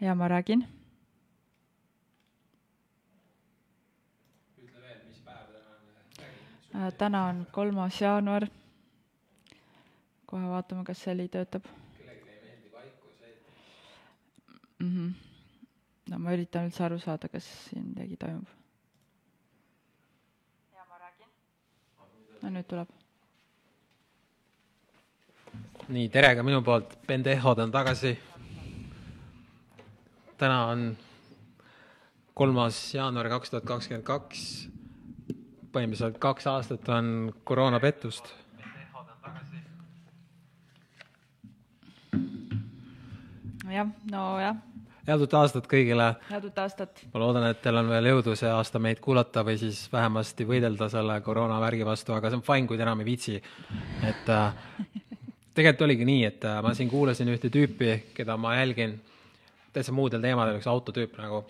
ja ma räägin ütle veel, mis päev täna on. Äh, täna on kolmas jaanuar. kohe vaatame, kas see heli töötab kellelegi ei meeldi vaikus, ei. mm. -hmm. no ma üritan üldse aru saada, kas siin midagi toimub. ja ma räägin. no nüüd tuleb. nii, tere ka minu poolt, Pendehod on tagasi. Täna on kolmas jaanuar kaks tuhat kakskümmend kaks. põhimõtteliselt kaks aastat on koroonapettust. jah, nojah, head uut aastat kõigile. head uut aastat. ma loodan, et teil on veel jõudu see aasta meid kuulata või siis vähemasti võidelda selle koroonavärgi vastu, aga see on fine, kui te enam ei viitsi. et äh, tegelikult oligi nii, et äh, ma siin kuulasin ühte tüüpi, keda ma jälgin täitsa muudel teemadel, üks autotüüp nagu.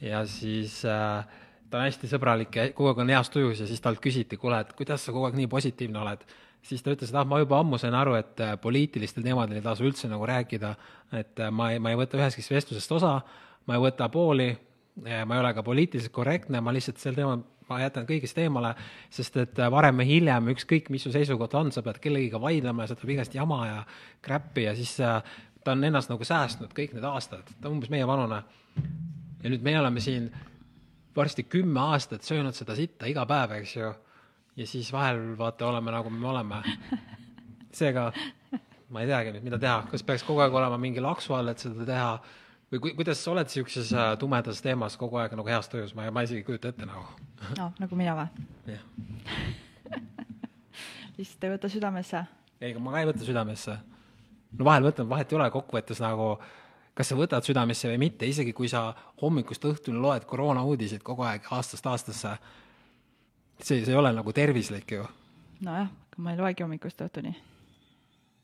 ja siis äh, ta on hästi sõbralik ja kogu aeg on heas tujus ja siis talt küsiti, kuule, et kuidas sa kogu aeg nii positiivne oled? Siis ta ütles, et ah, ma juba ammu sain aru, et äh, poliitilistel teemadel ei tasu üldse nagu rääkida, et äh, ma ei, ma ei võta ühestki vestlusest osa, ma ei võta pooli, ma ei ole ka poliitiliselt korrektne, ma lihtsalt sel teemal, ma jätan kõigest eemale, sest et äh, varem või hiljem, ükskõik mis su seisukoht on, sa pead kellegiga vaidlema ja see tuleb igast jama ja kräppi ja siis äh, ta on ennast nagu säästnud kõik need aastad, ta on umbes meie vanune. ja nüüd meie oleme siin varsti kümme aastat söönud seda sitta iga päev, eks ju ja siis vahel vaata oleme nagu me oleme. seega ma ei teagi nüüd, mida teha, kas peaks kogu aeg olema mingi laksu all, et seda teha või ku, kuidas sa oled siukses äh, tumedas teemas kogu aeg nagu heas tujus, ma, ma isegi ei kujuta ette nagu. noh, nagu mina või? jah, lihtsalt ei võta südamesse. ei, ma ka ei võta südamesse. No vahel võtan, vahet ei ole, kokkuvõttes nagu kas sa võtad südamesse või mitte, isegi kui sa hommikust õhtuni loed koroonauudiseid kogu aeg aastast aastasse, see, see ei ole nagu tervislik ju nojah, aga ma ei loegi hommikust õhtuni.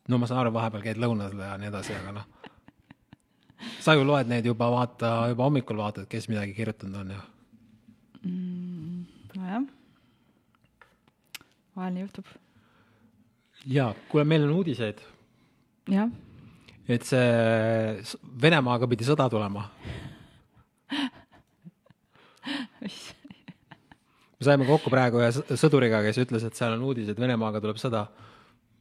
no ma saan aru, vahepeal käid lõunal ja nii edasi, aga noh. sa ju loed neid juba vaata, juba hommikul vaatad, kes midagi kirjutanud on ju. nojah. vahel juhtub. ja, kuule, meil on uudiseid, et see Venemaaga pidi sõda tulema. me saime kokku praegu ühe sõduriga, kes ütles, et seal on uudis, et Venemaaga tuleb sõda.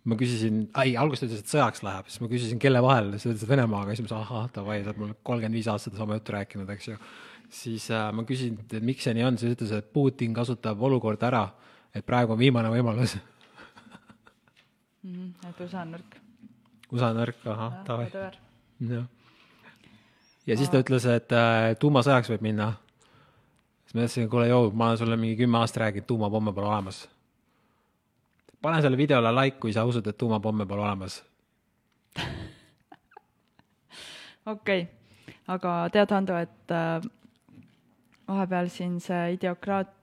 ma küsisin, ei, alguses ta ütles, et sõjaks läheb, siis ma küsisin, kelle vahel, siis ta ütles, et Venemaaga, siis ma ütlesin, ahah, davai, sa oled mulle kolmkümmend viis aastat sama juttu rääkinud, eks ju. siis äh, ma küsisin, et miks see nii on, siis ütles, et Putin kasutab olukorda ära, et praegu on viimane võimalus. et USA on nõrk. USA nõrk, ahah, davai. jah, ja siis ta ütles, et äh, tuumasõjaks võib minna. siis ma ütlesin, kuule, joo, ma olen sulle mingi kümme aastat rääkinud, tuumapomme pole olemas. pane sellele videole like, kui sa usud, et tuumapomme pole olemas. okei, aga tead, Hando, et äh, vahepeal siin see ideokraat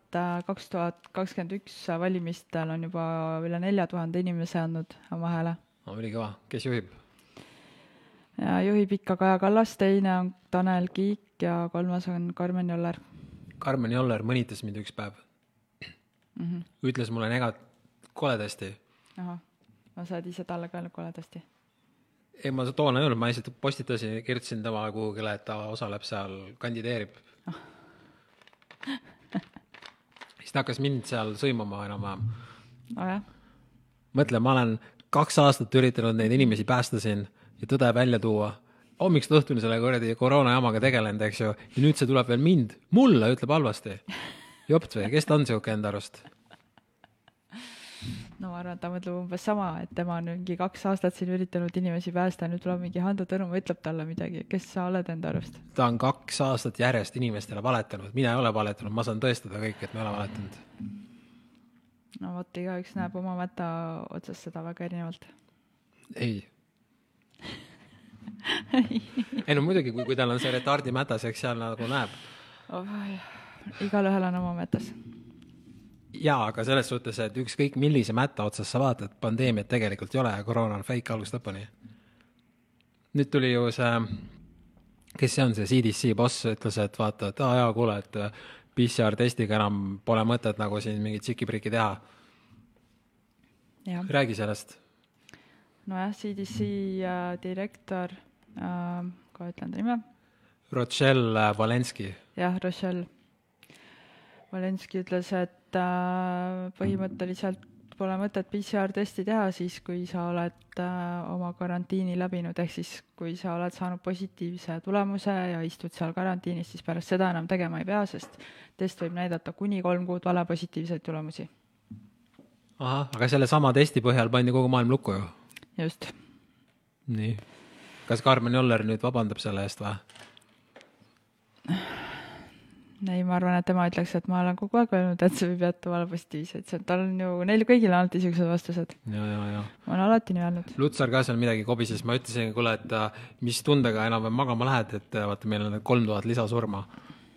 kaks tuhat kakskümmend üks valimistel on juba üle nelja tuhande inimese andnud oma hääle ülikõva, kes juhib? ja juhib ikka Kaja Kallas, teine on Tanel Kiik ja kolmas on Karmen Joller. Karmen Joller mõnitas mind üks päev mm. -hmm. ütles mulle negat-, koledasti. ahah, no sa oled ise talle ka öelnud koledasti. ei, ma toona ei öelnud, ma lihtsalt postitasin, kirjutasin temale kuhugile, et ta osaleb seal, kandideerib. siis ta hakkas mind seal sõimama enam-vähem. nojah, mõtle, ma olen kaks aastat üritanud neid inimesi päästa siin ja tõde välja tuua. hommikust õhtuni selle kuradi koroonajamaga tegelenud, eks ju, ja nüüd see tuleb veel mind, mulle ütleb halvasti. jopt või, kes ta on sihuke enda arust? no ma arvan, et ta mõtleb umbes sama, et tema on mingi kaks aastat siin üritanud inimesi päästa ja nüüd tuleb mingi Hando Tõnumaa, ütleb talle midagi, kes sa oled enda arust? ta on kaks aastat järjest inimestele valetanud, mina ei ole valetanud, ma saan tõestada kõik, et me ei ole valetanud. No vot, igaüks näeb oma mäta otsast seda väga erinevalt. ei. ei no muidugi, kui, kui tal on see retardi mätas, eks seal nagu näeb. oh,. igalühel on oma mätas. jaa, aga selles suhtes, et ükskõik millise mätta otsast sa vaatad, pandeemiat tegelikult ei ole ja koroona on fake algusest lõpuni. nüüd tuli ju see, kes see on, see CDC boss ütles, et vaata, et aa jaa, kuule, et PCR testiga enam pole mõtet nagu siin mingit tšiki-priki teha. räägi sellest. nojah, CDC äh, direktor äh,, kohe ütlen ta nime, Rochelle Valenski. jah, Rochelle Valenski ütles, et äh, põhimõtteliselt pole mõtet PCR-testi teha siis, kui sa oled äh, oma karantiini läbinud, ehk siis kui sa oled saanud positiivse tulemuse ja istud seal karantiinis, siis pärast seda enam tegema ei pea, sest test võib näidata kuni kolm kuud valepositiivseid tulemusi. ahah, aga sellesama testi põhjal pandi kogu maailm lukku ju? just. nii. kas Karmen Joller nüüd vabandab selle eest või? Ei, ma arvan, et tema ütleks, et ma olen kogu aeg öelnud, et see võib jätta valepositiivseid, see, tal on ju, neil kõigil on alati niisugused vastused. ma olen alati nii öelnud. Lutsar ka seal midagi kobises, ma ütlesin, kuule, et äh, mis tundega enam-vähem magama lähed, et äh, vaata, meil on kolm tuhat lisasurma.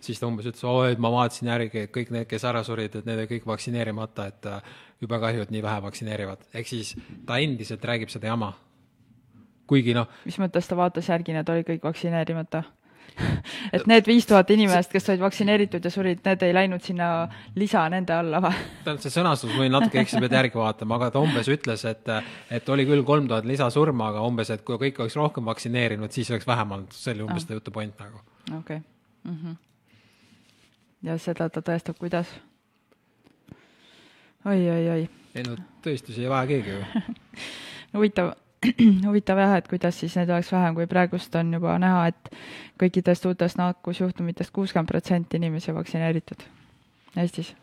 siis ta umbes ütles, oo, et ma vaatasin järgi, et kõik need, kes ära surid, et need olid kõik vaktsineerimata, et äh, jube kahju, et nii vähe vaktsineerivad. ehk siis ta endiselt räägib seda jama. kuigi noh. mis mõttes ta vaatas järgi, need olid kõik vaktsineerimata? et need viis tuhat inimest, kes olid vaktsineeritud ja surid, need ei läinud sinna lisa nende alla või? tähendab, see sõnastus võin natuke eksida, pead järgi vaatama, aga ta umbes ütles, et, et oli küll kolm tuhat lisasurma, aga umbes, et kui kõik oleks rohkem vaktsineerinud, siis oleks vähem olnud, see oli umbes ah. ta jutu point nagu. okei okay. mm. -hmm. ja seda ta tõestab, kuidas oi, oi, oi. ei no tõestusi ei vaja keegi ju huvitav huvitav jah, et kuidas siis neid oleks vähem, kui praegust on juba näha, et kõikidest uutest nakkusjuhtumitest kuuskümmend protsenti inimesi vaktsineeritud Eestis.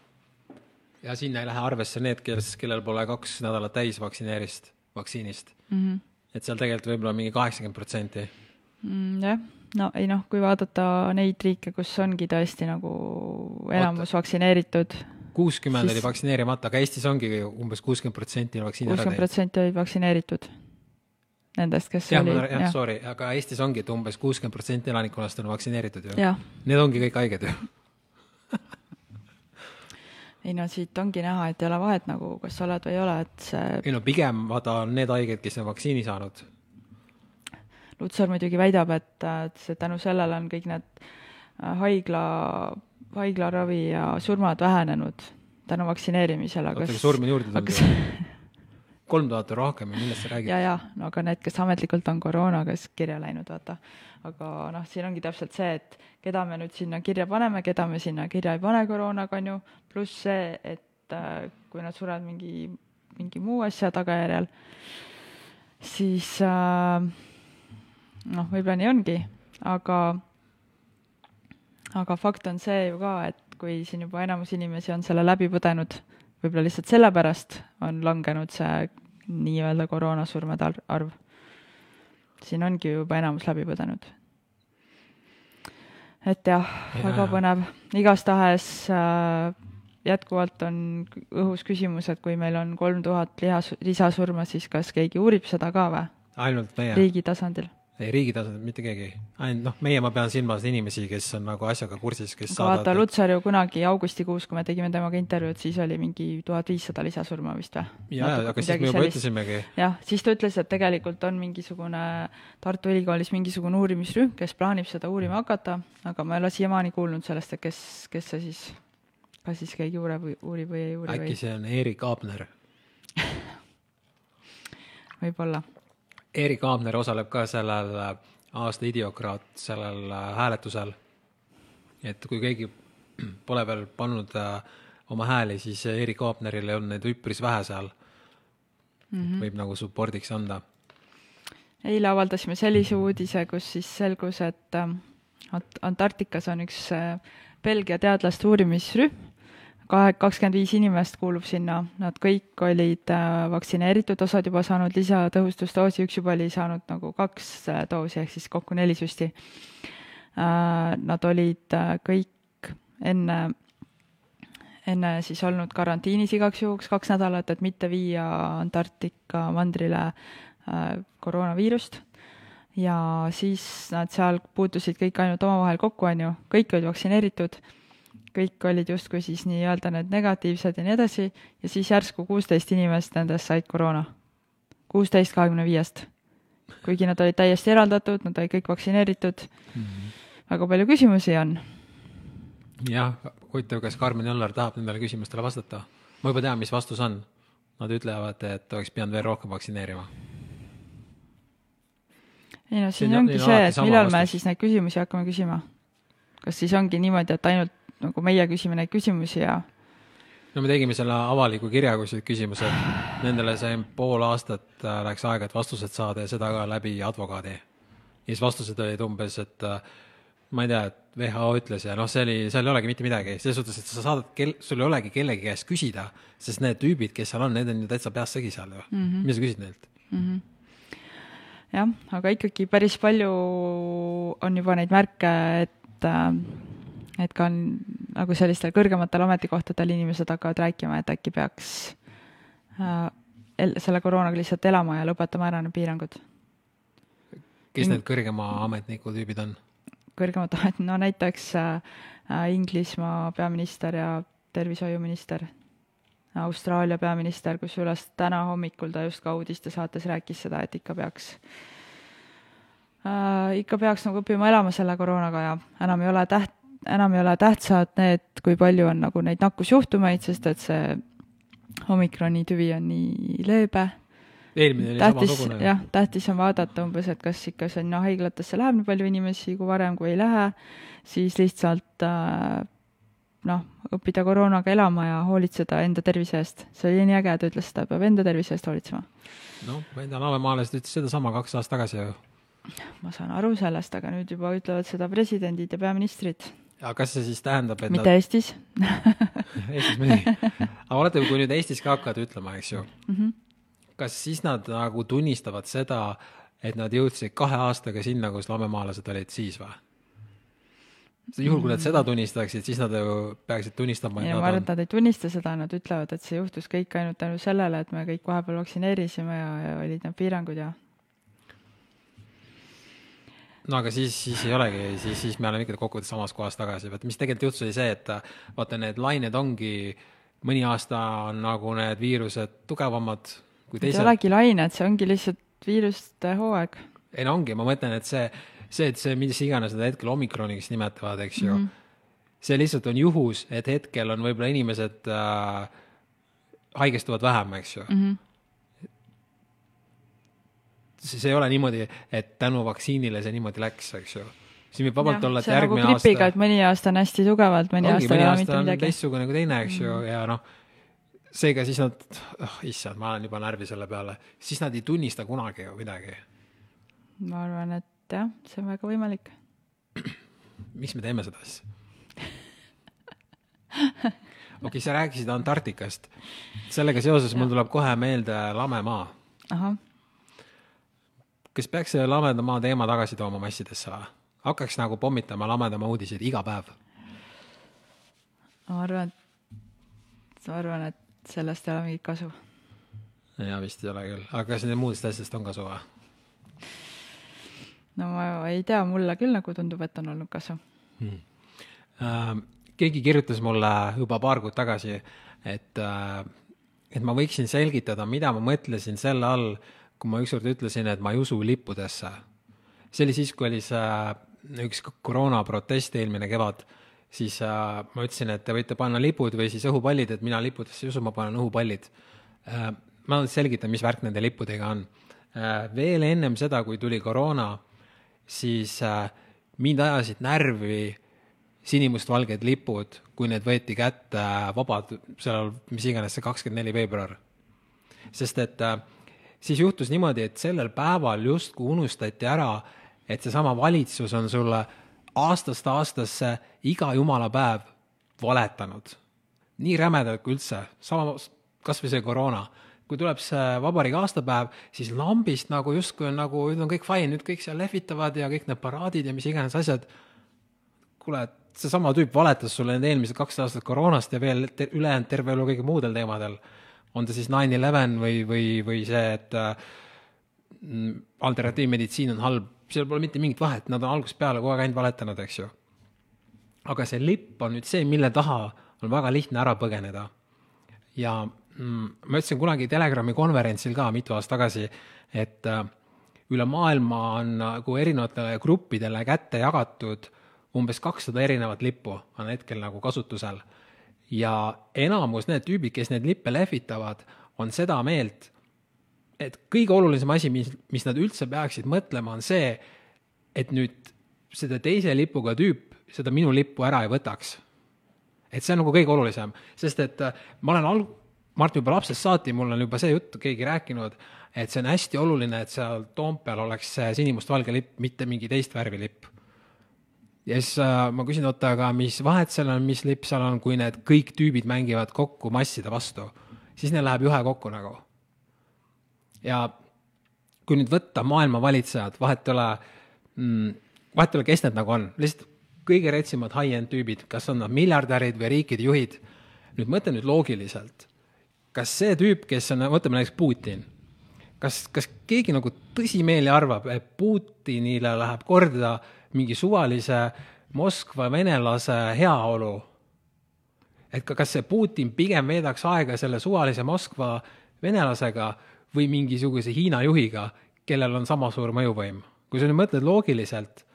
ja sinna ei lähe arvesse need, kes, kellel pole kaks nädalat täis vaktsineerist, vaktsiinist mm. -hmm. et seal tegelikult võib-olla mingi kaheksakümmend protsenti. Mm, jah, no ei noh, kui vaadata neid riike, kus ongi tõesti nagu enamus Oota. vaktsineeritud kuuskümmend siis... oli vaktsineerimata, aga Eestis ongi umbes kuuskümmend protsenti vaktsiini ära teinud. kuuskümmend protsenti olid vaktsineeritud nendest, kes ja, oli. jah ja., sorry, aga Eestis ongi, et umbes kuuskümmend protsenti elanikkonnast on vaktsineeritud ju. Need ongi kõik haiged ju ei no siit ongi näha, et ei ole vahet nagu, kas sa oled või ei ole, et see. ei no pigem vaata on need haiged, kes on vaktsiini saanud. Lutsar muidugi väidab, et, et see tänu sellele on kõik need äh, haigla, haiglaravi ja surmad vähenenud tänu vaktsineerimisele. oota, aga surmi on juurde tulnud kolm tuhat rohkem ja millest sa räägid? ja, ja no aga need, kes ametlikult on koroonaga siis kirja läinud, vaata. aga noh, siin ongi täpselt see, et keda me nüüd sinna kirja paneme, keda me sinna kirja ei pane koroonaga, on ju, pluss see, et äh, kui nad surevad mingi, mingi muu asja tagajärjel, siis äh, noh, võib-olla nii ongi, aga aga fakt on see ju ka, et kui siin juba enamus inimesi on selle läbi põdenud, võib-olla lihtsalt sellepärast on langenud see nii-öelda koroonasurmade arv. siin ongi juba enamus läbi põdenud. et jah ja., väga põnev, igastahes äh, jätkuvalt on õhus küsimus, et kui meil on kolm tuhat lihas, lisasurma, siis kas keegi uurib seda ka või? ainult meie? riigi tasandil ei, riigi tasandil mitte keegi, ainult noh, meie, ma pean silmas inimesi, kes on nagu asjaga kursis, kes aga vaata, Lutsar ju kunagi augustikuus, kui me tegime temaga intervjuud, siis oli mingi tuhat viissada lisasurma vist või? jaa, aga siis me juba sellist. ütlesimegi. jah, siis ta ütles, et tegelikult on mingisugune Tartu Ülikoolis mingisugune uurimisrühm, kes plaanib seda uurima hakata, aga ma ei ole siiamaani kuulnud sellest, et kes, kes see siis, kas siis keegi uurib, uurib või ei uuri äkki või... see on Erik Aabner võib-olla Erik Aabner osaleb ka sellel äh, aasta idiokraat sellel äh, hääletusel. et kui keegi pole veel pannud äh, oma hääli, siis Erik Aabnerile on neid üpris vähe seal mm. -hmm. võib nagu support'iks anda. eile avaldasime sellise uudise, kus siis selgus, et Antarktikas on üks Belgia teadlaste uurimisrühm kahe, kakskümmend viis inimest kuulub sinna, nad kõik olid äh, vaktsineeritud, osad juba saanud lisatõhustusdoosi, üks juba oli saanud nagu kaks äh, doosi, ehk siis kokku neli süsti. Äh, nad olid kõik enne, enne siis olnud karantiinis igaks juhuks kaks nädalat, et mitte viia Antarktika mandrile koroonaviirust. Ja siis nad seal puutusid kõik ainult omavahel kokku, on ju, kõik olid vaktsineeritud kõik olid justkui siis nii-öelda need negatiivsed ja nii edasi, ja siis järsku kuusteist inimest nendest said koroona. kuusteist kahekümne viiest. kuigi nad olid täiesti eraldatud, nad olid kõik vaktsineeritud mm. -hmm. väga palju küsimusi on. jah, huvitav, kas Karmen Jollar tahab nendele küsimustele vastata? ma juba tean, mis vastus on. Nad ütlevad, et oleks pidanud veel rohkem vaktsineerima ei no siin Siin on- ongi on see, et millal me vastus. siis neid küsimusi hakkame küsima. kas siis ongi niimoodi, et ainult nagu meie küsime neid küsimusi ja no me tegime selle avaliku kirja, küsimused, nendele sai pool aastat äh, läks aega, et vastused saada ja seda ka läbi advokaadi. ja siis vastused olid umbes, et äh, ma ei tea, et WHO ütles ja noh, see oli, seal ei olegi mitte midagi, selles suhtes, et sa saadad kel-, sul ei olegi kellegi käest küsida, sest need tüübid, kes seal on, need on ju täitsa peast segi seal ju mm. -hmm. mida sa küsid neilt? jah, aga ikkagi päris palju on juba neid märke, et äh, et ka on nagu sellistel kõrgematel ametikohtadel inimesed hakkavad rääkima, et äkki peaks äh, el- selle koroonaga lihtsalt elama ja lõpetama ära need piirangud. kes need kõrgema ametniku tüübid on? kõrgemad amet-, no näiteks äh, äh, Inglismaa peaminister ja tervishoiuminister, Austraalia peaminister, kusjuures täna hommikul ta just ka uudistesaates rääkis seda, et ikka peaks äh, ikka peaks nagu õppima elama selle koroonaga ja enam ei ole täht-, enam ei ole tähtsad need, kui palju on nagu neid nakkusjuhtumeid, sest et see omikroni tüvi on nii leebe eelmine oli tähtis, samasugune. jah, tähtis on vaadata umbes, et kas ikka sinna haiglatesse läheb nii palju inimesi kui varem, kui ei lähe, siis lihtsalt äh, noh, õppida koroonaga elama ja hoolitseda enda tervise eest. see oli nii äge, ta ütles seda, peab enda tervise eest hoolitsema. noh, ma enda lavemaalased ütlesid sedasama kaks aastat tagasi ju. ma saan aru sellest, aga nüüd juba ütlevad seda presidendid ja peaministrid, aga kas see siis tähendab, et mitte Eestis nad, Eestis muidugi, aga vaata, kui nüüd Eestis ka hakkavad ütlema, eks ju mm. -hmm. kas siis nad nagu tunnistavad seda, et nad jõudsid kahe aastaga sinna, kus lamemaalased olid siis või? juhul, kui nad seda tunnistaksid, siis nad ju peaksid tunnistama, et ma arvan, et nad ei tunnista seda, nad ütlevad, et see juhtus kõik ainult tänu sellele, et me kõik vahepeal vaktsineerisime ja, ja olid need piirangud ja no aga siis, siis ei olegi, siis, siis me oleme ikkagi kokkuvõttes samas kohas tagasi, vaata mis tegelikult juhtus, oli see, et vaata, need lained ongi, mõni aasta on nagu need viirused tugevamad kui Need ei teised. olegi lained, see ongi lihtsalt viiruste hooaeg. ei no ongi, ma mõtlen, et see, see, et see, mis iganes nad hetkel omikroniks nimetavad, eks ju mm, -hmm. see lihtsalt on juhus, et hetkel on võib-olla inimesed äh, haigestuvad vähem, eks ju mm. -hmm. Siis ei ole niimoodi, et tänu vaktsiinile see niimoodi läks, eks ju. siin võib vabalt olla, et nagu järgmine gripiga, aasta mõni aasta on hästi tugevalt, mõni ongi, aasta ei ole mitte midagi. teistsugune kui teine, eks ju, ja noh, seega siis nad, oh issand, ma olen juba närvi selle peale, siis nad ei tunnista kunagi ju midagi. ma arvan, et jah, see on väga võimalik. miks me teeme seda siis? okei okay,, sa rääkisid Antarktikast. sellega seoses mul tuleb kohe meelde lame maa. ahah, kas peaks selle lameda maa teema tagasi tooma massidesse või? hakkaks nagu pommitama lameda maa uudiseid iga päev? ma arvan, et, ma arvan, et sellest ei ole mingit kasu. jaa, vist ei ole küll, aga kas nendest muudest asjadest on kasu või? no ma ei tea, mulle küll nagu tundub, et on olnud kasu. hmm. Äh, keegi kirjutas mulle juba paar kuud tagasi, et äh,, et ma võiksin selgitada, mida ma mõtlesin selle all, kui ma ükskord ütlesin, et ma ei usu lippudesse. see oli siis, kui oli see üks koroonaprotest eelmine kevad, siis äh, ma ütlesin, et te võite panna lipud või siis õhupallid, et mina lippudesse ei usu, ma panen õhupallid äh,. ma selgitan, mis värk nende lippudega on äh,. veel ennem seda, kui tuli koroona, siis äh, mind ajasid närvi sinimustvalged lipud, kui need võeti kätte vabad, seal, mis iganes see kakskümmend neli veebruar. sest et äh, siis juhtus niimoodi, et sellel päeval justkui unustati ära, et seesama valitsus on sulle aastast aastasse iga jumala päev valetanud. nii rämedalt kui üldse, sama, kas või see koroona kui tuleb see vabariigi aastapäev, siis lambist nagu justkui on nagu, nüüd on kõik fine, nüüd kõik seal lehvitavad ja kõik need paraadid ja mis iganes asjad. kuule, seesama tüüp valetas sulle need eelmised kaks aastat koroonast ja veel ülejäänud terve elu kõige muudel teemadel. On ta siis nine eleven või, või, või see, et äh, alternatiivmeditsiin on halb, seal pole mitte mingit vahet, nad on algusest peale kogu aeg ainult valetanud, eks ju. aga see lipp on nüüd see, mille taha on väga lihtne ära põgeneda. ja mm, ma ütlesin kunagi Telegrami konverentsil ka mitu aastat tagasi, et äh, üle maailma on nagu erinevatele gruppidele kätte jagatud umbes kakssada erinevat lippu on hetkel nagu kasutusel. Ja enamus need tüübid, kes neid lippe lehvitavad, on seda meelt, et kõige olulisem asi, mis, mis nad üldse peaksid mõtlema, on see, et nüüd seda teise lipuga tüüp seda minu lippu ära ei võtaks. et see on nagu kõige olulisem, sest et äh, ma olen alg-, Mart juba lapsest saati, mul on juba see jutt keegi rääkinud, et see on hästi oluline, et seal Toompeal oleks see sinimustvalge lipp, mitte mingi teist värvi lipp. Ja siis äh, ma küsin, oota, aga mis vahet seal on, mis lipp seal on, kui need kõik tüübid mängivad kokku masside vastu, siis neil läheb ühekokku nagu. ja kui nüüd võtta maailma valitsejad, vahet ei ole mm,, vahet ei ole, kes need nagu on, lihtsalt kõige retsimad high-end tüübid, kas on nad miljardärid või riikide juhid. nüüd mõtle nüüd loogiliselt, kas see tüüp, kes on, võtame näiteks Putin, kas, kas keegi nagu tõsimeeli arvab, et Putinile läheb korda mingi suvalise Moskva venelase heaolu? et ka, kas see Putin pigem veedaks aega selle suvalise Moskva venelasega või mingisuguse Hiina juhiga, kellel on sama suur mõjuvõim? kui sa nüüd mõtled loogiliselt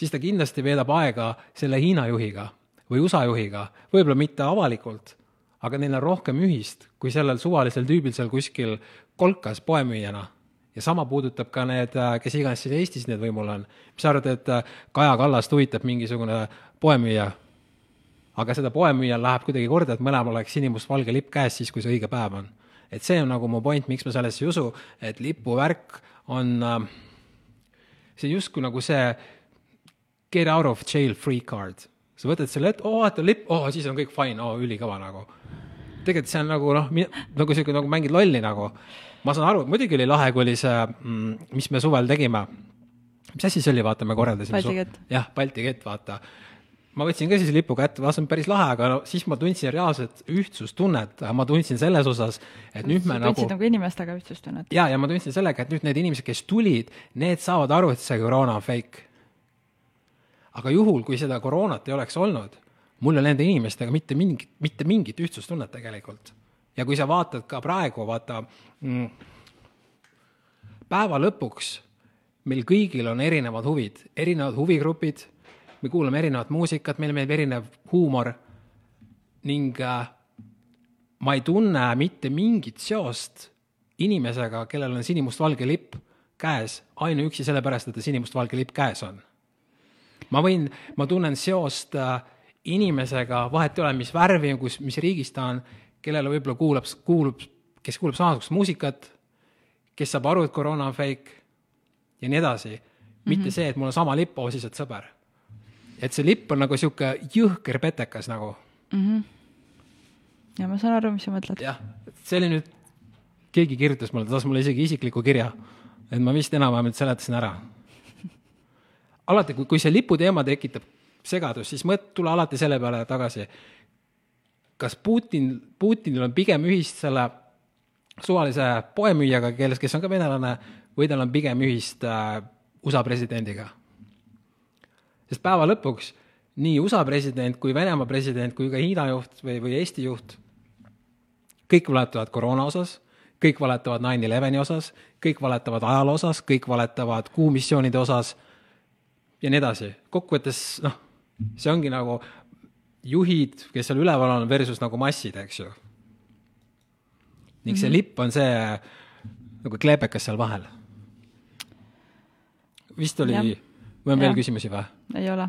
siis ta kindlasti veedab aega selle Hiina juhiga või USA juhiga, võib-olla mitte avalikult, aga neil on rohkem ühist kui sellel suvalisel tüübil seal kuskil kolkas poemüüjana. Ja sama puudutab ka need, kes iganes siin Eestis need võimul on. mis sa arvad, et Kaja Kallast huvitab mingisugune poemüüja? aga seda poemüüjal läheb kuidagi korda, et mõlemal oleks sinimustvalge lipp käes siis, kui see õige päev on. et see on nagu mu point, miks ma sellesse ei usu, et lipuvärk on, see justkui nagu see get out of jail free card. sa võtad selle ette, oo, vaata lipp, oo, siis on kõik fine, oo, ülikõva nagu. Tegelikult see on nagu noh, nagu sihuke nagu mängid lolli nagu. ma saan aru, muidugi oli lahe, kui oli see mm,, mis me suvel tegime. mis asi see oli, vaata, me korraldasime. Jah, Balti kett, vaata ma võtsin ka siis lipu kätte, vaatasin päris lahe, aga no siis ma tundsin reaalset ühtsustunnet, ma tundsin selles osas, et nüüd me nagu. tundsid nagu inimestega ühtsustunnet? ja, ja ma tundsin sellega, et nüüd need inimesed, kes tulid, need saavad aru, et see koroona on fake aga juhul, kui seda koroonat ei oleks olnud, mul ei ole nende inimestega mitte mingit, mitte mingit ühtsustunnet tegelikult. ja kui sa vaatad ka praegu, vaata mm,, päeva lõpuks meil kõigil on erinevad huvid, erinevad huvigrupid, me kuulame erinevat muusikat, meile meeldib erinev huumor. Ning äh, ma ei tunne mitte mingit seost inimesega, kellel on sinimustvalge lipp käes, ainuüksi sellepärast, et ta sinimustvalge lipp käes on. Ma võin, ma tunnen seost äh, inimesega, vahet ei ole, mis värvi, kus, mis riigis ta on, kellele võib-olla kuulab, kuulub, kes kuulab samasugust muusikat, kes saab aru, et koroona on fake ja nii edasi. mitte mm -hmm. see, et mul on sama lipp, oo siis oled sõber. et see lipp on nagu sihuke jõhker petekas nagu mm. -hmm. ja ma saan aru, mis sa mõtled. jah, see oli nüüd, keegi kirjutas mulle, ta saatis mulle isegi isikliku kirja, et ma vist enam-vähem nüüd seletasin ära alati, kui, kui see liputeema tekitab segadust, siis mõt-, tule alati selle peale tagasi. kas Putin, Putinil on pigem ühist selle suvalise poemüüjaga, kelles, kes on ka venelane, või tal on pigem ühist äh, USA presidendiga? sest päeva lõpuks nii USA president kui Venemaa president kui ka Hiina juht või, või Eesti juht, kõik valetavad koroona osas, kõik valetavad nine eleveni osas, kõik valetavad ajaloo osas, kõik valetavad kuumissioonide osas ja nii edasi. kokkuvõttes noh, see ongi nagu juhid, kes seal üleval on, versus nagu massid, eks ju. ning see -hmm. lipp on see nagu kleepekas seal vahel. vist oli, või on ja. veel küsimusi või? ei ole.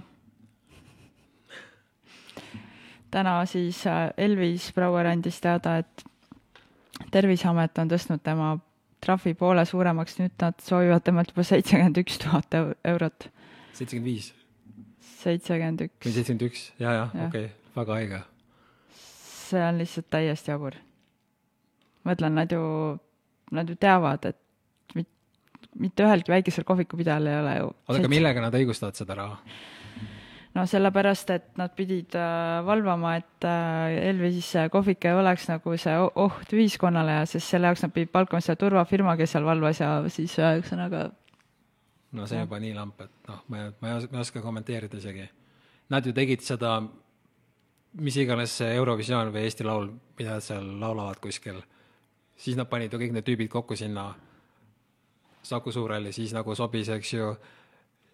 täna siis äh, Elvis Brouer andis teada, et Terviseamet on tõstnud tema trahvi poole suuremaks, nüüd nad soovivad temalt juba seitsekümmend üks tuhat eurot seitsekümmend viis. Seitsekümmend üks. või seitsekümmend üks, ja, ja, ja. okei okay., väga haige. see on lihtsalt täiesti jabur. ma ütlen, nad ju, nad ju teavad, et mit, mitte ühelgi väikesel kohvikupidajal ei ole ju oota, aga millega nad õigustavad seda raha? no sellepärast, et nad pidid äh, valvama, et äh, Elvis kohvik ei oleks nagu see oht ühiskonnale ja siis selle jaoks nad pidid palkama selle turvafirma, kes seal valvas ja siis ühesõnaga äh, no see on juba nii lamp, et noh, ma ei, ma ei oska, ma ei oska kommenteerida isegi. Nad ju tegid seda, mis iganes see Eurovisioon või Eesti Laul, mida seal laulavad kuskil, siis nad panid ju kõik need tüübid kokku sinna Saku Suurhalli, siis nagu sobis, eks ju,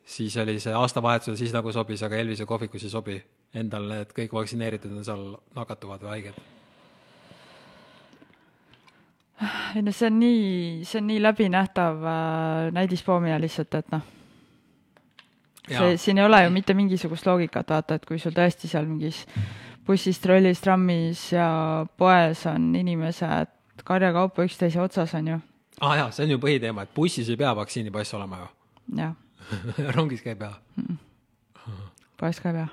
siis oli see aastavahetusel, siis nagu sobis, aga Elvise kohvikus ei sobi. Endal need kõik vaktsineeritud on seal nakatuvad või haiged ei no see on nii, see on nii läbinähtav äh, näidispoomine lihtsalt, et noh, see, siin ei ole ju mitte mingisugust loogikat, vaata, et kui sul tõesti seal mingis bussis, trollis, trammis ja poes on inimesed karjakaupa üksteise otsas, on ju. aa ah, jaa, see on ju põhiteema, et bussis ei pea vaktsiinipass olema ju. jah rongis ka ei pea mm. -mm. poes ka ei pea.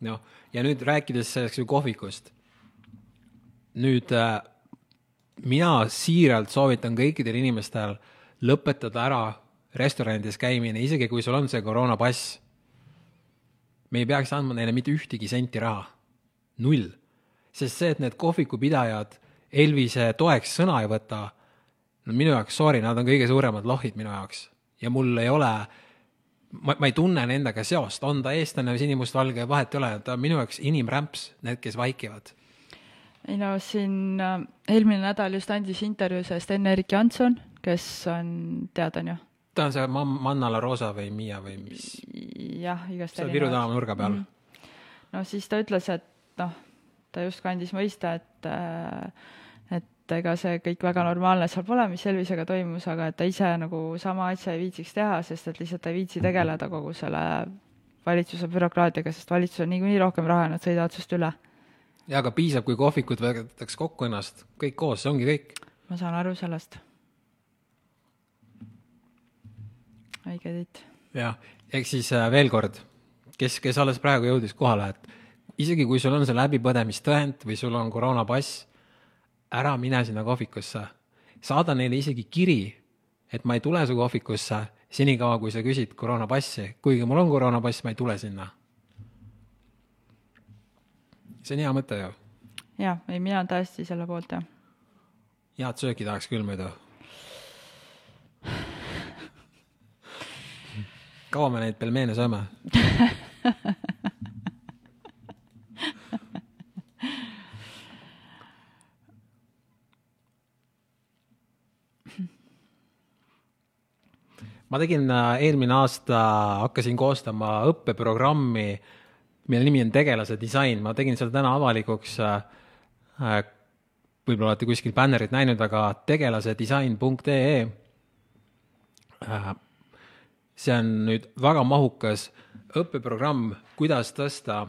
noh, ja nüüd rääkides selleks ju kohvikust. nüüd äh, mina siiralt soovitan kõikidel inimestel lõpetada ära restoranides käimine, isegi kui sul on see koroonapass. me ei peaks andma neile mitte ühtegi senti raha, null. sest see, et need kohvikupidajad Elvise toeks sõna ei võta, no minu jaoks, sorry, nad on kõige suuremad lohid minu jaoks. Ja mul ei ole, ma, ma ei tunne nendega seost, on ta eestlane või sinimustvalge, vahet ei ole, ta on minu jaoks inimrämps, need, kes vaikivad ei no siin äh, eelmine nädal just andis intervjuu sellest Enne-Erik Janson, kes on, tead, on ju? ta on see Manna La Rosa või Miia või mis? jah, igast seal Viru tänava nurga peal mm. -hmm. no siis ta ütles, et noh, ta justkui andis mõista, et äh, et ega see kõik väga normaalne seal pole, mis Elvisega toimus, aga et ta ise nagu sama asja ei viitsiks teha, sest et lihtsalt ta ei viitsi tegeleda kogu selle valitsuse bürokraatiaga, sest valitsus on niikuinii rohkem raha ja nad sõidavad sinust üle jaa, aga piisab, kui kohvikud võetakse kokku ennast, kõik koos, see ongi kõik. ma saan aru sellest. õige tiit. jah, ehk siis äh, veel kord, kes, kes alles praegu jõudis kohale, et isegi kui sul on see läbipõdemistõend või sul on koroonapass, ära mine sinna kohvikusse. saada neile isegi kiri, et ma ei tule su kohvikusse senikaua, kui sa küsid koroonapassi, kuigi mul on koroonapass, ma ei tule sinna see on hea mõte ju. jah, ei mina olen täiesti selle poolt, jah. head sööki tahaks küll muidu. kaua me neid pelmeene sööme ma tegin äh, eelmine aasta, hakkasin koostama õppeprogrammi mille nimi on tegelase disain, ma tegin selle täna avalikuks äh,. äh võib-olla olete kuskil bännerit näinud, aga tegelasedisain.ee äh,. see on nüüd väga mahukas õppeprogramm, kuidas tõsta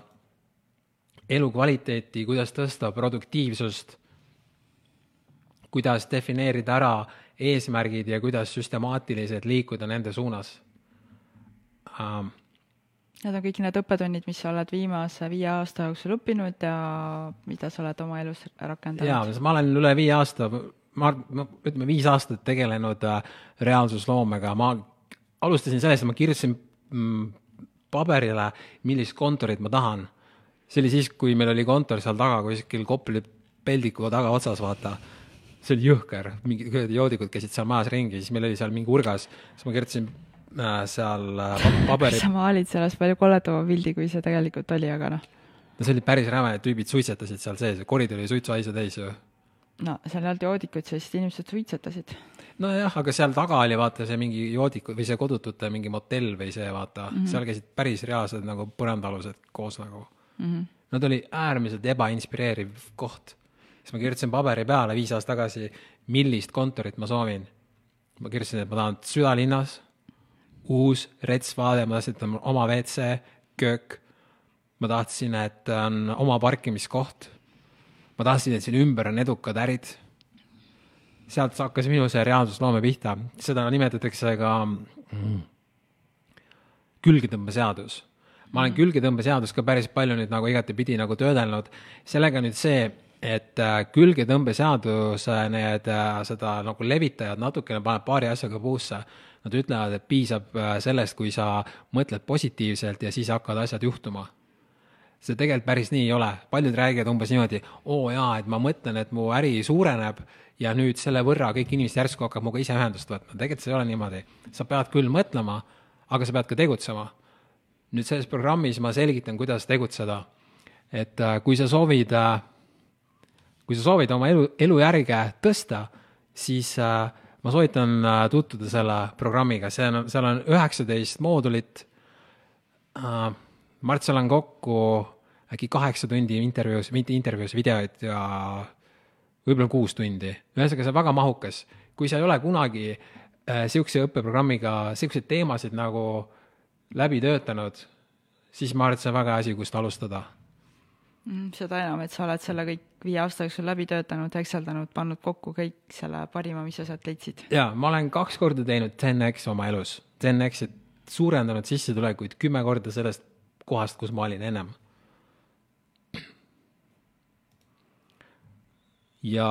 elukvaliteeti, kuidas tõsta produktiivsust, kuidas defineerida ära eesmärgid ja kuidas süstemaatiliselt liikuda nende suunas um, Need on kõik need õppetunnid, mis sa oled viimase viie aasta jooksul õppinud ja mida sa oled oma elus rakendanud? jaa, ma olen üle viie aasta, ma, no ütleme, viis aastat tegelenud äh, reaalsusloomega, ma alustasin sellest, et ma kirjutasin mm, paberile, millist kontorit ma tahan. see oli siis, kui meil oli kontor seal taga kuskil Kopli peldiku taga otsas, vaata. see oli jõhker, mingid joodikud käisid seal majas ringi, siis meil oli seal mingi urgas, siis ma kirjutasin seal äh, paberid. sa maalid sellest palju kolledama pildi, kui see tegelikult oli, aga noh. no see oli päris räme, tüübid suitsetasid seal sees, koridor oli suitsuhaise täis ju. no seal ei olnud joodikuid, sest inimesed suitsetasid. nojah, aga seal taga oli vaata see mingi joodiku või see kodutute mingi motell või see vaata mm, -hmm. seal käisid päris reaalsed nagu põrandaalused koos nagu mm. -hmm. Nad oli äärmiselt ebainspireeriv koht. siis ma kirjutasin paberi peale viis aastat tagasi, millist kontorit ma soovin. ma kirjutasin, et ma tahan südalinnas uus retsvaade, ma tahtsin, et on oma WC, köök. ma tahtsin, et on oma parkimiskoht. ma tahtsin, et siin ümber on edukad ärid. sealt hakkas minu see reaalsusloome pihta, seda nimetatakse ka mm, külgetõmbeseadus. ma olen külgetõmbeseadust ka päris palju nüüd nagu igatepidi nagu töödelnud, sellega nüüd see, et äh, külgetõmbeseaduse need, äh, seda nagu levitajad natukene paneb paari asjaga puusse Nad ütlevad, et piisab äh, sellest, kui sa mõtled positiivselt ja siis hakkavad asjad juhtuma. see tegelikult päris nii ei ole, paljud räägivad umbes niimoodi, oo jaa, et ma mõtlen, et mu äri suureneb ja nüüd selle võrra kõik inimesed järsku hakkavad minuga ise ühendust võtma, tegelikult see ei ole niimoodi. sa pead küll mõtlema, aga sa pead ka tegutsema. nüüd selles programmis ma selgitan, kuidas tegutseda. et äh, kui sa soovid, äh, kui sa soovid oma elu, elujärge tõsta, siis äh, ma soovitan äh, tutvuda selle programmiga, see on, seal on üheksateist moodulit. Äh, Mart, seal on kokku äkki kaheksa tundi intervjuus, mitte intervjuus, videoid ja võib-olla kuus tundi, ühesõnaga see on väga mahukas. kui sa ei ole kunagi äh, sihukese õppeprogrammiga sihukeseid teemasid nagu läbi töötanud, siis ma arvan, et see on väga hea asi, kust alustada seda enam, et sa oled selle kõik viie aasta jooksul läbi töötanud, hekseldanud, pannud kokku kõik selle parima, mis sa sealt leidsid. jaa, ma olen kaks korda teinud 10X oma elus, 10X-it suurendanud sissetulekuid kümme korda sellest kohast, kus ma olin ennem. ja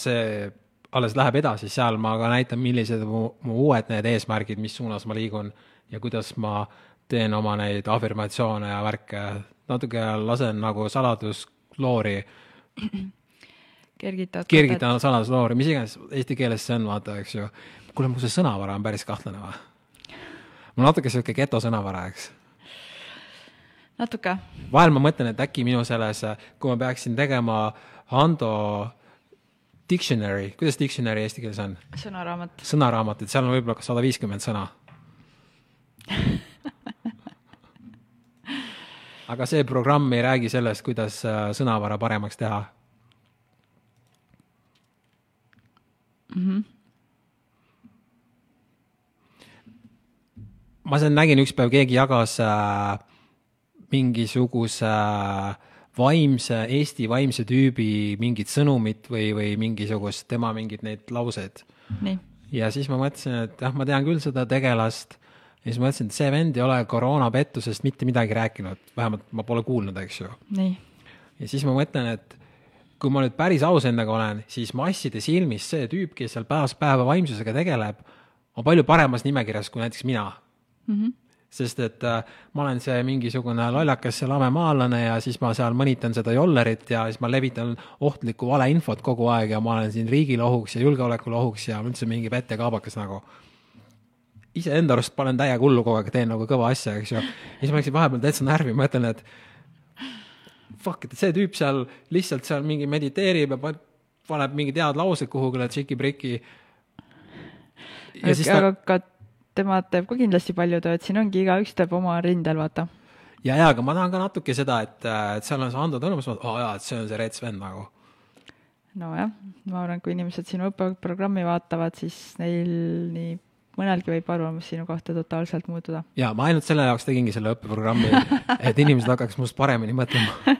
see alles läheb edasi, seal ma ka näitan, millised mu, mu uued need eesmärgid, mis suunas ma liigun ja kuidas ma teen oma neid afirmatsioone ja värke, natuke lasen nagu saladusloori, kergitad kergitan saladusloori, mis iganes eesti keeles see on, vaata, eks ju. kuule, mu see sõnavara on päris kahtlane või? mul natuke sihuke geto sõnavara, eks natuke. vahel ma mõtlen, et äkki minu selles, kui ma peaksin tegema Hando dictionary, kuidas dictionary eesti keeles on? sõnaraamat. sõnaraamat, et seal on võib-olla sada viiskümmend sõna aga see programm ei räägi sellest, kuidas äh, sõnavara paremaks teha mm. -hmm. ma seal nägin üks päev, keegi jagas äh, mingisuguse äh, vaimse, Eesti vaimse tüübi mingit sõnumit või, või mingisugust tema mingeid neid lauseid. ja siis ma mõtlesin, et jah, ma tean küll seda tegelast ja siis ma mõtlesin, et see vend ei ole koroonapettusest mitte midagi rääkinud, vähemalt ma pole kuulnud, eks ju. ja siis ma mõtlen, et kui ma nüüd päris aus endaga olen, siis masside silmis see tüüp, kes seal päevast päeva vaimsusega tegeleb, on palju paremas nimekirjas kui näiteks mina mm. -hmm sest et äh, ma olen see mingisugune lollakas ja lame maalane ja siis ma seal mõnitan seda jollerit ja siis ma levitan ohtlikku valeinfot kogu aeg ja ma olen siin riigile ohuks ja julgeolekule ohuks ja üldse mingi vett ja kaabakas nagu. Iseenda arust panen täiega hullu kogu aeg, teen nagu kõva asja, eks ju. ja siis ma läksin vahepeal täitsa närvi, ma ütlen, et fuck, et see tüüp seal lihtsalt seal mingi mediteerib ja paneb mingid head laused kuhugile tšiki-priki. aga ta... ka tema teeb ka kindlasti palju tööd, siin ongi igaüks teeb oma rindel, vaata. ja, ja aga ma tahan ka natuke seda, et, et seal on see Ando Tõnumas, oo oh, jaa, et see on see Rets vend nagu. nojah, ma arvan, kui inimesed sinu õppeprogrammi vaatavad, siis neil nii mõnelgi võib arvamus sinu kohta totaalselt muutuda. ja ma ainult selle jaoks tegingi selle õppeprogrammi, et inimesed hakkaks must paremini mõtlema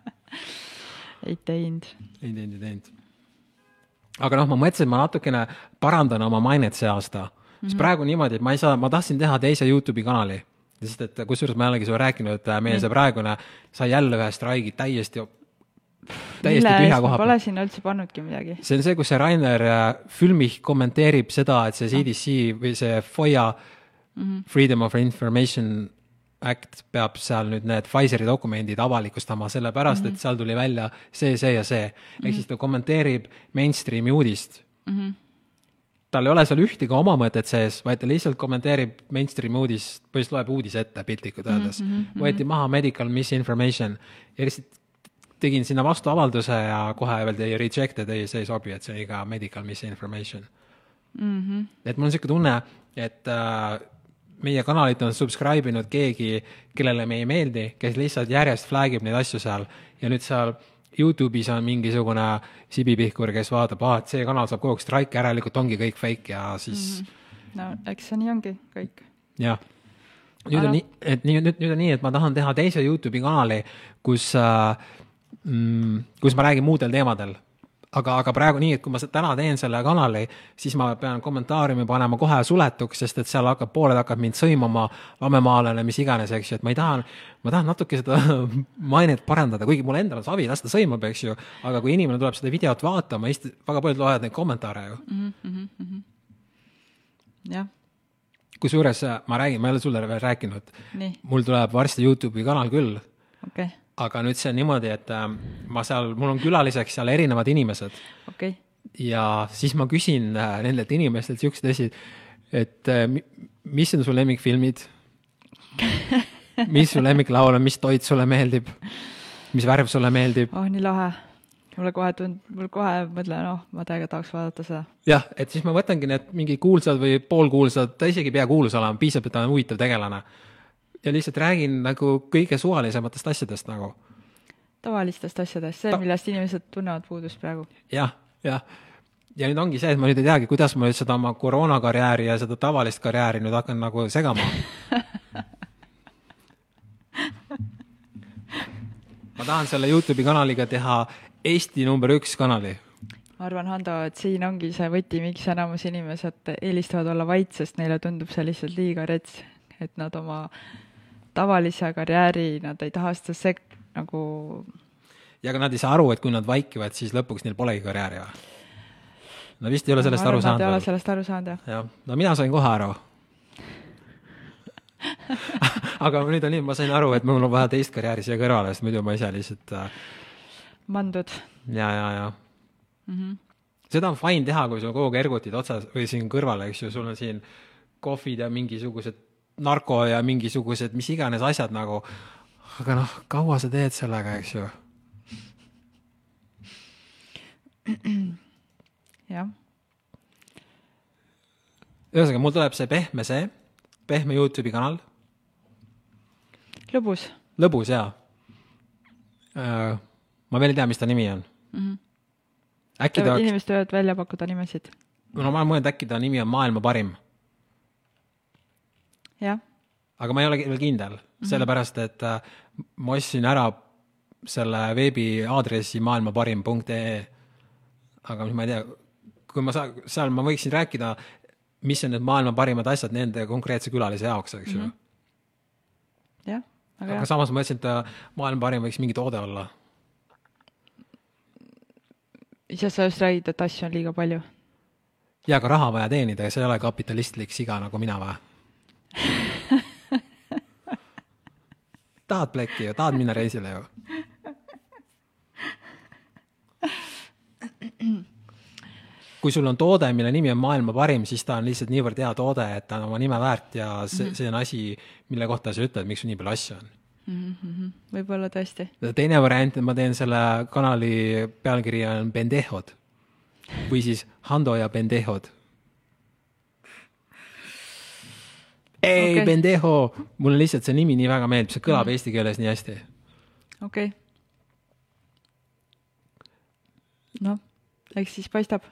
ei teinud. ei teinud, ei teinud. aga noh, ma mõtlesin, ma natukene parandan oma mainet see aasta sest mhm. praegu niimoodi, et ma ei saa, ma tahtsin teha teise Youtube'i kanali, sest et kusjuures ma jällegi sulle rääkinud, et meie see praegune sai jälle ühe straigi täiesti täiesti Mille tühja koha peal. Pole sinna üldse pannudki midagi. see on see, kus see Rainer äh, Filmich kommenteerib seda, et see CDC või see FOIA mm, -hmm. Freedom of Information Act peab seal nüüd need Pfizeri dokumendid avalikustama, sellepärast mm -hmm. et seal tuli välja see, see ja see. ehk mm -hmm. siis ta kommenteerib mainstream'i uudist mm. -hmm tal ei ole seal ühtegi oma mõtet sees, vaid ta lihtsalt kommenteerib mainstream'i uudist, põhimõtteliselt loeb uudise ette piltlikult öeldes mm. -hmm. võeti maha medical misinformation ja lihtsalt tegin sinna vastu avalduse ja kohe öeldi rejected, ei, see ei sobi, et see on ikka medical misinformation mm. -hmm. et mul on niisugune tunne, et äh, meie kanalit on subscribe inud keegi, kellele me ei meeldi, kes lihtsalt järjest flag ib neid asju seal ja nüüd seal Youtube'is on mingisugune Sibi Pihkur, kes vaatab, aa, et see kanal saab kogu aeg strike, järelikult ongi kõik fake ja siis mm. -hmm. no eks see nii ongi, kõik. jah. nüüd on nii, et nii, nüüd, nüüd on nii, et ma tahan teha teise Youtube'i kanali, kus äh,, mm, kus ma räägin muudel teemadel. Aga, aga praegu nii, et kui ma täna teen selle kanali, siis ma pean kommentaariumi panema kohe suletuks, sest et seal hakkab, pooled hakkavad mind sõimama, lamemaalane, mis iganes, eks ju, et ma ei taha, ma tahan natuke seda mainet parandada, kuigi mul endal on savi, las ta sõimab, eks ju, aga kui inimene tuleb seda videot vaatama, siis väga paljud loevad neid kommentaare ju. Mm. -hmm, mm -hmm. jah. Kusjuures ma räägin, ma ei ole sulle veel rääkinud, mul tuleb varsti Youtube'i kanal küll. Okay aga nüüd see on niimoodi, et äh, ma seal, mul on külaliseks seal erinevad inimesed okay.. ja siis ma küsin äh, nendelt inimestelt siukseid asju, et äh, mis on su lemmikfilmid mis su lemmiklaul on, mis toit sulle meeldib? mis värv sulle meeldib? oh, nii lahe. mulle kohe tund-, mul kohe mõtlen, oh, ma täiega tahaks vaadata seda. jah, et siis ma võtangi need mingi kuulsad või poolkuulsad, ta isegi ei pea kuulus olema, piisab, et ta on huvitav tegelane ja lihtsalt räägin nagu kõige suvalisematest asjadest nagu. tavalistest asjadest, see, millest inimesed tunnevad puudust praegu. jah, jah. ja nüüd ongi see, et ma nüüd ei teagi, kuidas ma nüüd seda oma koroonakarjääri ja seda tavalist karjääri nüüd hakkan nagu segama. ma tahan selle Youtube'i kanaliga teha Eesti number üks kanali ma arvan, Hando, et siin ongi see võti, miks enamus inimesed eelistavad olla vait, sest neile tundub see lihtsalt liiga rets, et nad oma tavalise karjääri, nad ei taha seda sek-, nagu ja ka nad ei saa aru, et kui nad vaikivad, siis lõpuks neil polegi karjääri või? Nad vist ei ole sellest aru arvan, nad ei ole saanud sellest aru saanud, jah. jah, no mina sain kohe aru. aga nüüd on nii, ma sain aru, et mul on vaja teist karjääri siia kõrvale, sest muidu ma ise lihtsalt äh, mandud ja, ja, ja mm. -hmm. seda on fine teha, kui sul kogu aeg ergutid otsas või siin kõrval, eks ju, sul on siin kohvid ja mingisugused narko ja mingisugused mis iganes asjad nagu. aga noh, kaua sa teed sellega, eks ju? jah, ühesõnaga, mul tuleb see pehme see, pehme Youtube'i kanal, lõbus lõbus jaa. ma veel ei tea, mis ta nimi on mm. -hmm. äkki ta, inimesed võivad välja pakkuda nimesid. no ma olen mõelnud, äkki ta nimi on maailma parim, aga ma ei ole veel kindel mm, -hmm. sellepärast et äh, ma ostsin ära selle veebiaadressi maailmaparim.ee. aga mis ma ei tea, kui ma saan, seal ma võiksin rääkida, mis on need maailma parimad asjad nende konkreetse külalise jaoks, eks ju mm. -hmm. jah, aga aga jah, samas ma mõtlesin, et äh, maailma parim võiks mingi toode olla. ise sa just räägid, et asju on liiga palju. ja aga raha vaja teenida ja see ei ole kapitalistlik siga nagu mina või? tahad plekki ju, tahad minna reisile ju? kui sul on toode, mille nimi on maailma parim, siis ta on lihtsalt niivõrd hea toode, et ta on oma nime väärt ja see, see on asi, mille kohta sa ütled, miks sul nii palju asju on. võib-olla tõesti. teine variant, et ma teen selle kanali pealkiri on Pendejod või siis Hando ja Pendejod. Ei okay., Pendejo, mulle lihtsalt see nimi nii väga meeldib, see kõlab mm. eesti keeles nii hästi. okei okay.. noh, eks siis paistab.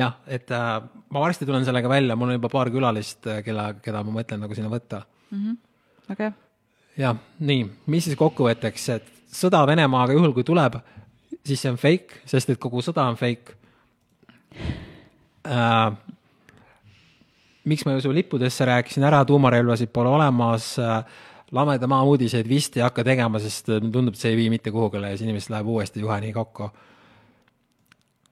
jah, et äh, ma varsti tulen sellega välja, mul on juba paar külalist, kella, keda ma mõtlen nagu sinna võtta. väga hea. jah, nii, mis siis kokkuvõtteks, et sõda Venemaaga juhul, kui tuleb, siis see on fake, sest et kogu sõda on fake äh,. Miks ma ju su lippudesse rääkisin ära, tuumarelvasid pole olemas lameda maa uudiseid vist ei hakka tegema, sest äh, tundub, et see ei vii mitte kuhugile ja siis inimesed läheb uuesti juhani kokku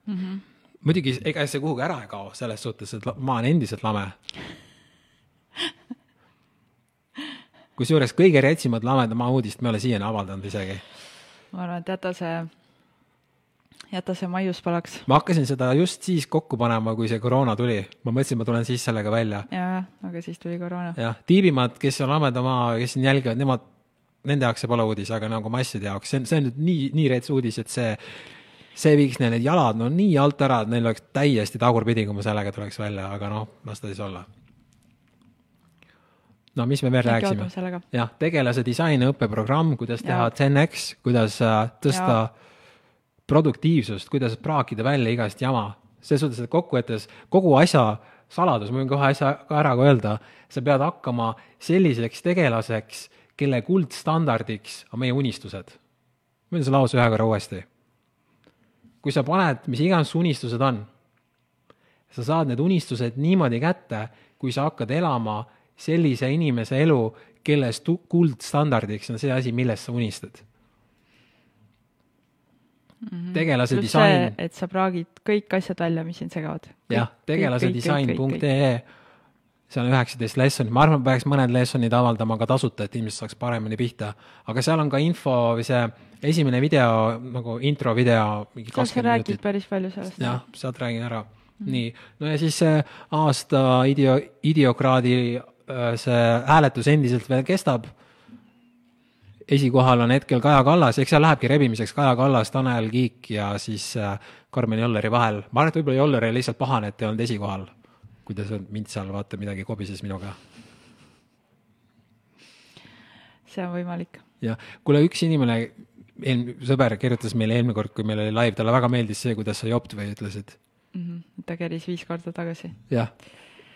mm. -hmm. muidugi, ega see kuhugi ära ei kao selles suhtes, et maa on endiselt lame kusjuures kõige retsimad lameda maa uudist me ei ole siiani avaldanud isegi. ma arvan, et jäta see, jäta see maiuspalaks. ma hakkasin seda just siis kokku panema, kui see koroona tuli. ma mõtlesin, ma tulen siis sellega välja. jaa, aga siis tuli koroona. jah, tiibimad, kes on lameda maa, kes siin jälgivad, nemad, nende jaoks see pole uudis, aga nagu masside jaoks, see on, see on nüüd nii, nii rets uudis, et see, see viiks neil need jalad no nii alt ära, et neil oleks täiesti tagurpidi, kui ma sellega tuleks välja, aga noh, las ta siis olla. no mis me veel rääkisime jah, tegelase disaini õppeprogramm, kuidas teha. 10x, kuidas äh, tõsta produktiivsust, kuidas praakida välja igast jama. selles suhtes, et kokkuvõttes kogu asja saladus, ma võin kohe asja ka ära ka öelda, sa pead hakkama selliseks tegelaseks, kelle kuldstandardiks on meie unistused. ma ütlen selle lause ühe korra uuesti. kui sa paned, mis iganes su unistused on, sa saad need unistused niimoodi kätte, kui sa hakkad elama sellise inimese elu, kelles tu- kuldstandardiks on see asi, millest sa unistad. Tegelase pluss see disain,, et sa praagid kõik asjad välja, mis sind segavad. jah, tegelase disain.ee, seal on üheksateist lessonit, ma arvan, peaks mõned lessonid avaldama ka tasuta, et inimesed saaks paremini pihta. aga seal on ka info või see esimene video nagu intro video, seal sa räägid minutit. päris palju sellest. jah, sealt räägin ära. nii, no ja siis see aasta idio-, idiokraadi äh, see hääletus endiselt veel kestab. Esikohal on hetkel Kaja Kallas, eks seal lähebki rebimiseks Kaja Kallas, Tanel Kiik ja siis äh, Karmen Jolleri vahel. ma arvan, et võib-olla Joller oli lihtsalt pahane, et ei olnud esikohal. kui ta mind seal vaata midagi kobises minuga see on võimalik. jah, kuule, üks inimene sõber kirjutas meile eelmine kord, kui meil oli live, talle väga meeldis see, kuidas sa jopt või ütlesid. mm. -hmm. ta keris viis korda tagasi. jah,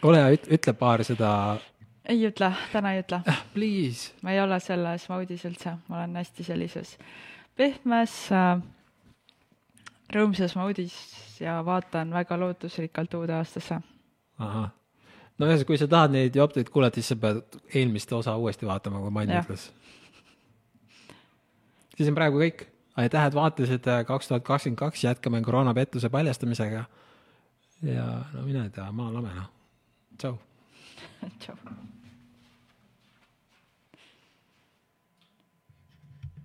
ole hea, ütle paar seda. Ei ütle, täna ei ütle ah,. Please. ma ei ole selles moodis üldse, ma olen hästi sellises pehmes äh, rõõmsas moodis ja vaatan väga lootusrikkalt uude aastasse. ahah, no ühesõnaga, kui sa tahad neid jopteid kuulata, siis sa pead eelmist osa uuesti vaatama, kui Mann ütles siis on praegu kõik. aitäh, et vaatasid, kaks tuhat kakskümmend kaks jätkame koroonapettuse paljastamisega. ja no mine tea, maa lame noh. tšau. tšau.